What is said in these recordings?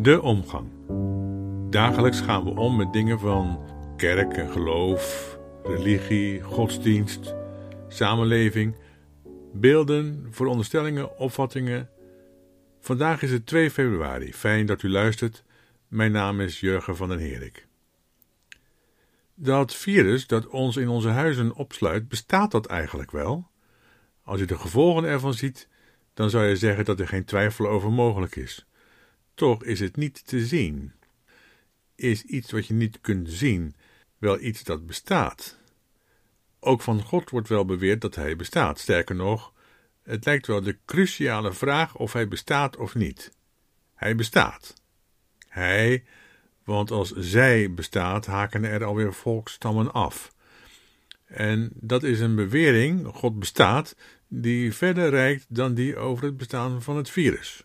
De omgang. Dagelijks gaan we om met dingen van kerk en geloof, religie, godsdienst, samenleving, beelden, veronderstellingen, opvattingen. Vandaag is het 2 februari. Fijn dat u luistert. Mijn naam is Jurgen van den Herik. Dat virus dat ons in onze huizen opsluit, bestaat dat eigenlijk wel? Als je de gevolgen ervan ziet, dan zou je zeggen dat er geen twijfel over mogelijk is. Toch is het niet te zien. Is iets wat je niet kunt zien wel iets dat bestaat? Ook van God wordt wel beweerd dat hij bestaat. Sterker nog, het lijkt wel de cruciale vraag of hij bestaat of niet. Hij bestaat. Hij, want als zij bestaat, haken er alweer volkstammen af. En dat is een bewering, God bestaat, die verder reikt dan die over het bestaan van het virus.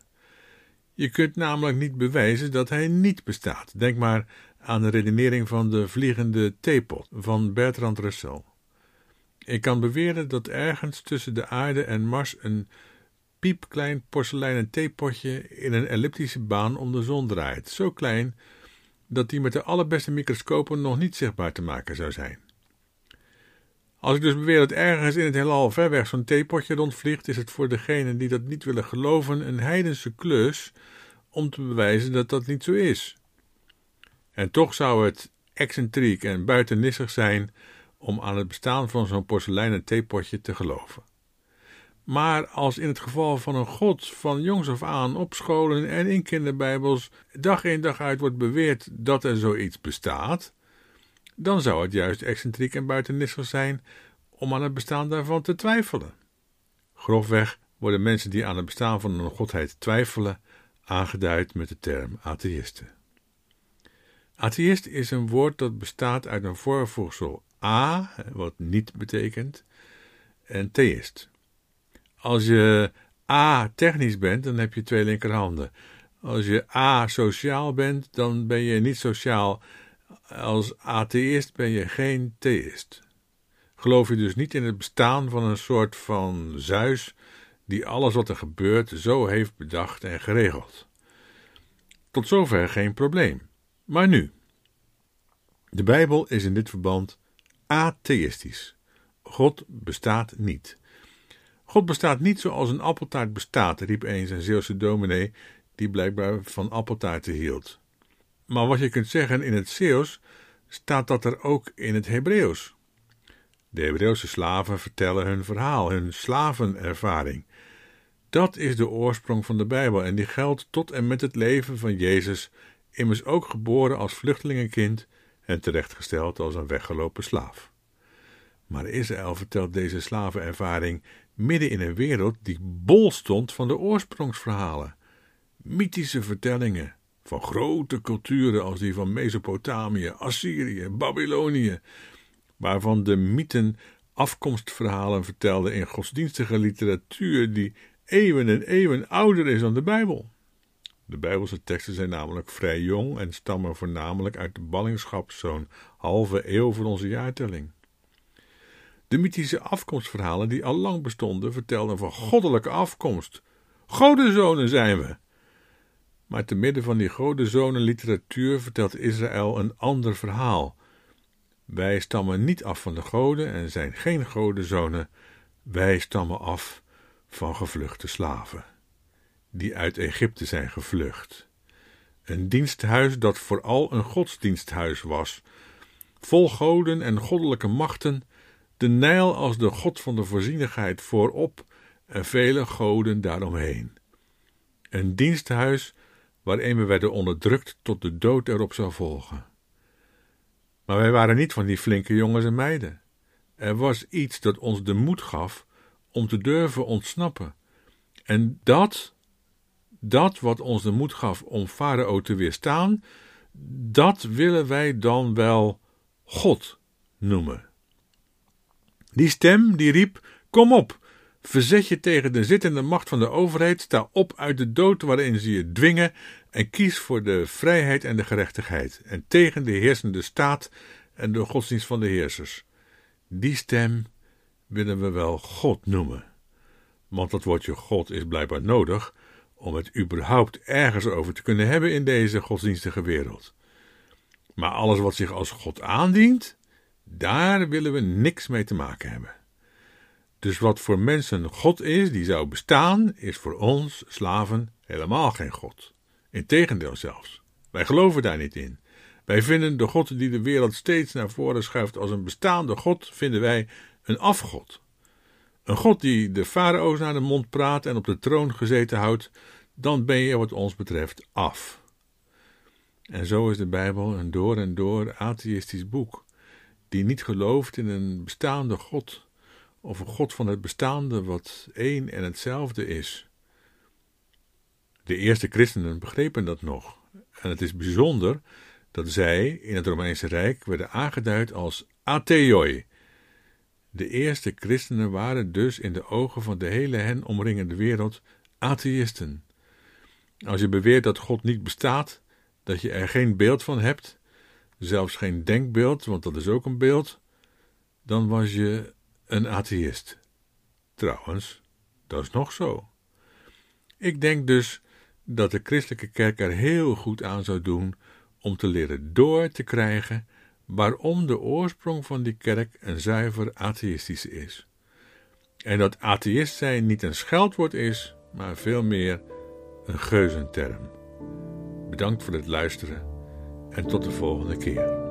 Je kunt namelijk niet bewijzen dat hij niet bestaat. Denk maar aan de redenering van de vliegende theepot van Bertrand Russell. Ik kan beweren dat ergens tussen de aarde en Mars een piepklein porseleinen theepotje in een elliptische baan om de zon draait, zo klein dat die met de allerbeste microscopen nog niet zichtbaar te maken zou zijn. Als ik dus beweer dat ergens in het heelal ver weg zo'n theepotje rondvliegt, is het voor degenen die dat niet willen geloven een heidense klus om te bewijzen dat dat niet zo is. En toch zou het excentriek en buitennissig zijn om aan het bestaan van zo'n porseleinen theepotje te geloven. Maar als in het geval van een God van jongs af aan op scholen en in kinderbijbels dag in dag uit wordt beweerd dat er zoiets bestaat, dan zou het juist excentriek en buitennissig zijn om aan het bestaan daarvan te twijfelen. Grofweg worden mensen die aan het bestaan van een godheid twijfelen aangeduid met de term atheïsten. Atheïst is een woord dat bestaat uit een voorvoegsel a, wat niet betekent, en theïst. Als je a technisch bent, dan heb je twee linkerhanden. Als je a sociaal bent, dan ben je niet sociaal als atheïst ben je geen theïst. Geloof je dus niet in het bestaan van een soort van Zeus die alles wat er gebeurt zo heeft bedacht en geregeld. Tot zover geen probleem. Maar nu. De Bijbel is in dit verband atheïstisch. God bestaat niet. God bestaat niet zoals een appeltaart bestaat, riep eens een Zeeuwse dominee die blijkbaar van appeltaarten hield. Maar wat je kunt zeggen in het Zeeuws, staat dat er ook in het Hebreeuws. De Hebreeuwse slaven vertellen hun verhaal, hun slavenervaring. Dat is de oorsprong van de Bijbel en die geldt tot en met het leven van Jezus, immers ook geboren als vluchtelingenkind en terechtgesteld als een weggelopen slaaf. Maar Israël vertelt deze slavenervaring midden in een wereld die bol stond van de oorsprongsverhalen. Mythische vertellingen, van grote culturen als die van Mesopotamië, Assyrië, Babylonië, waarvan de mythen afkomstverhalen vertelden in godsdienstige literatuur die eeuwen en eeuwen ouder is dan de Bijbel. De Bijbelse teksten zijn namelijk vrij jong en stammen voornamelijk uit de ballingschap zo'n halve eeuw voor onze jaartelling. De mythische afkomstverhalen die al lang bestonden vertelden van goddelijke afkomst. Godenzonen zijn we, maar te midden van die godenzonen literatuur vertelt Israël een ander verhaal. Wij stammen niet af van de goden en zijn geen godenzonen. Wij stammen af van gevluchte slaven, die uit Egypte zijn gevlucht. Een diensthuis dat vooral een godsdiensthuis was, vol goden en goddelijke machten, de Nijl als de god van de voorzienigheid voorop en vele goden daaromheen. Een diensthuis waarin we werden onderdrukt tot de dood erop zou volgen. Maar wij waren niet van die flinke jongens en meiden. Er was iets dat ons de moed gaf om te durven ontsnappen. En dat, dat wat ons de moed gaf om Farao te weerstaan, dat willen wij dan wel God noemen. Die stem die riep: Kom op, Verzet je tegen de zittende macht van de overheid, sta op uit de dood waarin ze je dwingen en kies voor de vrijheid en de gerechtigheid en tegen de heersende staat en de godsdienst van de heersers. Die stem willen we wel God noemen. Want dat woordje God is blijkbaar nodig om het überhaupt ergens over te kunnen hebben in deze godsdienstige wereld. Maar alles wat zich als God aandient, daar willen we niks mee te maken hebben. Dus wat voor mensen God is, die zou bestaan, is voor ons, slaven, helemaal geen God. Integendeel zelfs. Wij geloven daar niet in. Wij vinden de God die de wereld steeds naar voren schuift als een bestaande God, vinden wij een afgod. Een God die de farao's naar de mond praat en op de troon gezeten houdt, dan ben je wat ons betreft af. En zo is de Bijbel een door en door atheïstisch boek, die niet gelooft in een bestaande God, of een God van het bestaande wat één en hetzelfde is. De eerste christenen begrepen dat nog, en het is bijzonder dat zij in het Romeinse Rijk werden aangeduid als atheoi. De eerste christenen waren dus in de ogen van de hele hen omringende wereld atheïsten. Als je beweert dat God niet bestaat, dat je er geen beeld van hebt, zelfs geen denkbeeld, want dat is ook een beeld, dan was je een atheïst. Trouwens, dat is nog zo. Ik denk dus dat de christelijke kerk er heel goed aan zou doen om te leren door te krijgen waarom de oorsprong van die kerk een zuiver atheïstische is. En dat atheïst zijn niet een scheldwoord is, maar veel meer een geuzenterm. Bedankt voor het luisteren en tot de volgende keer.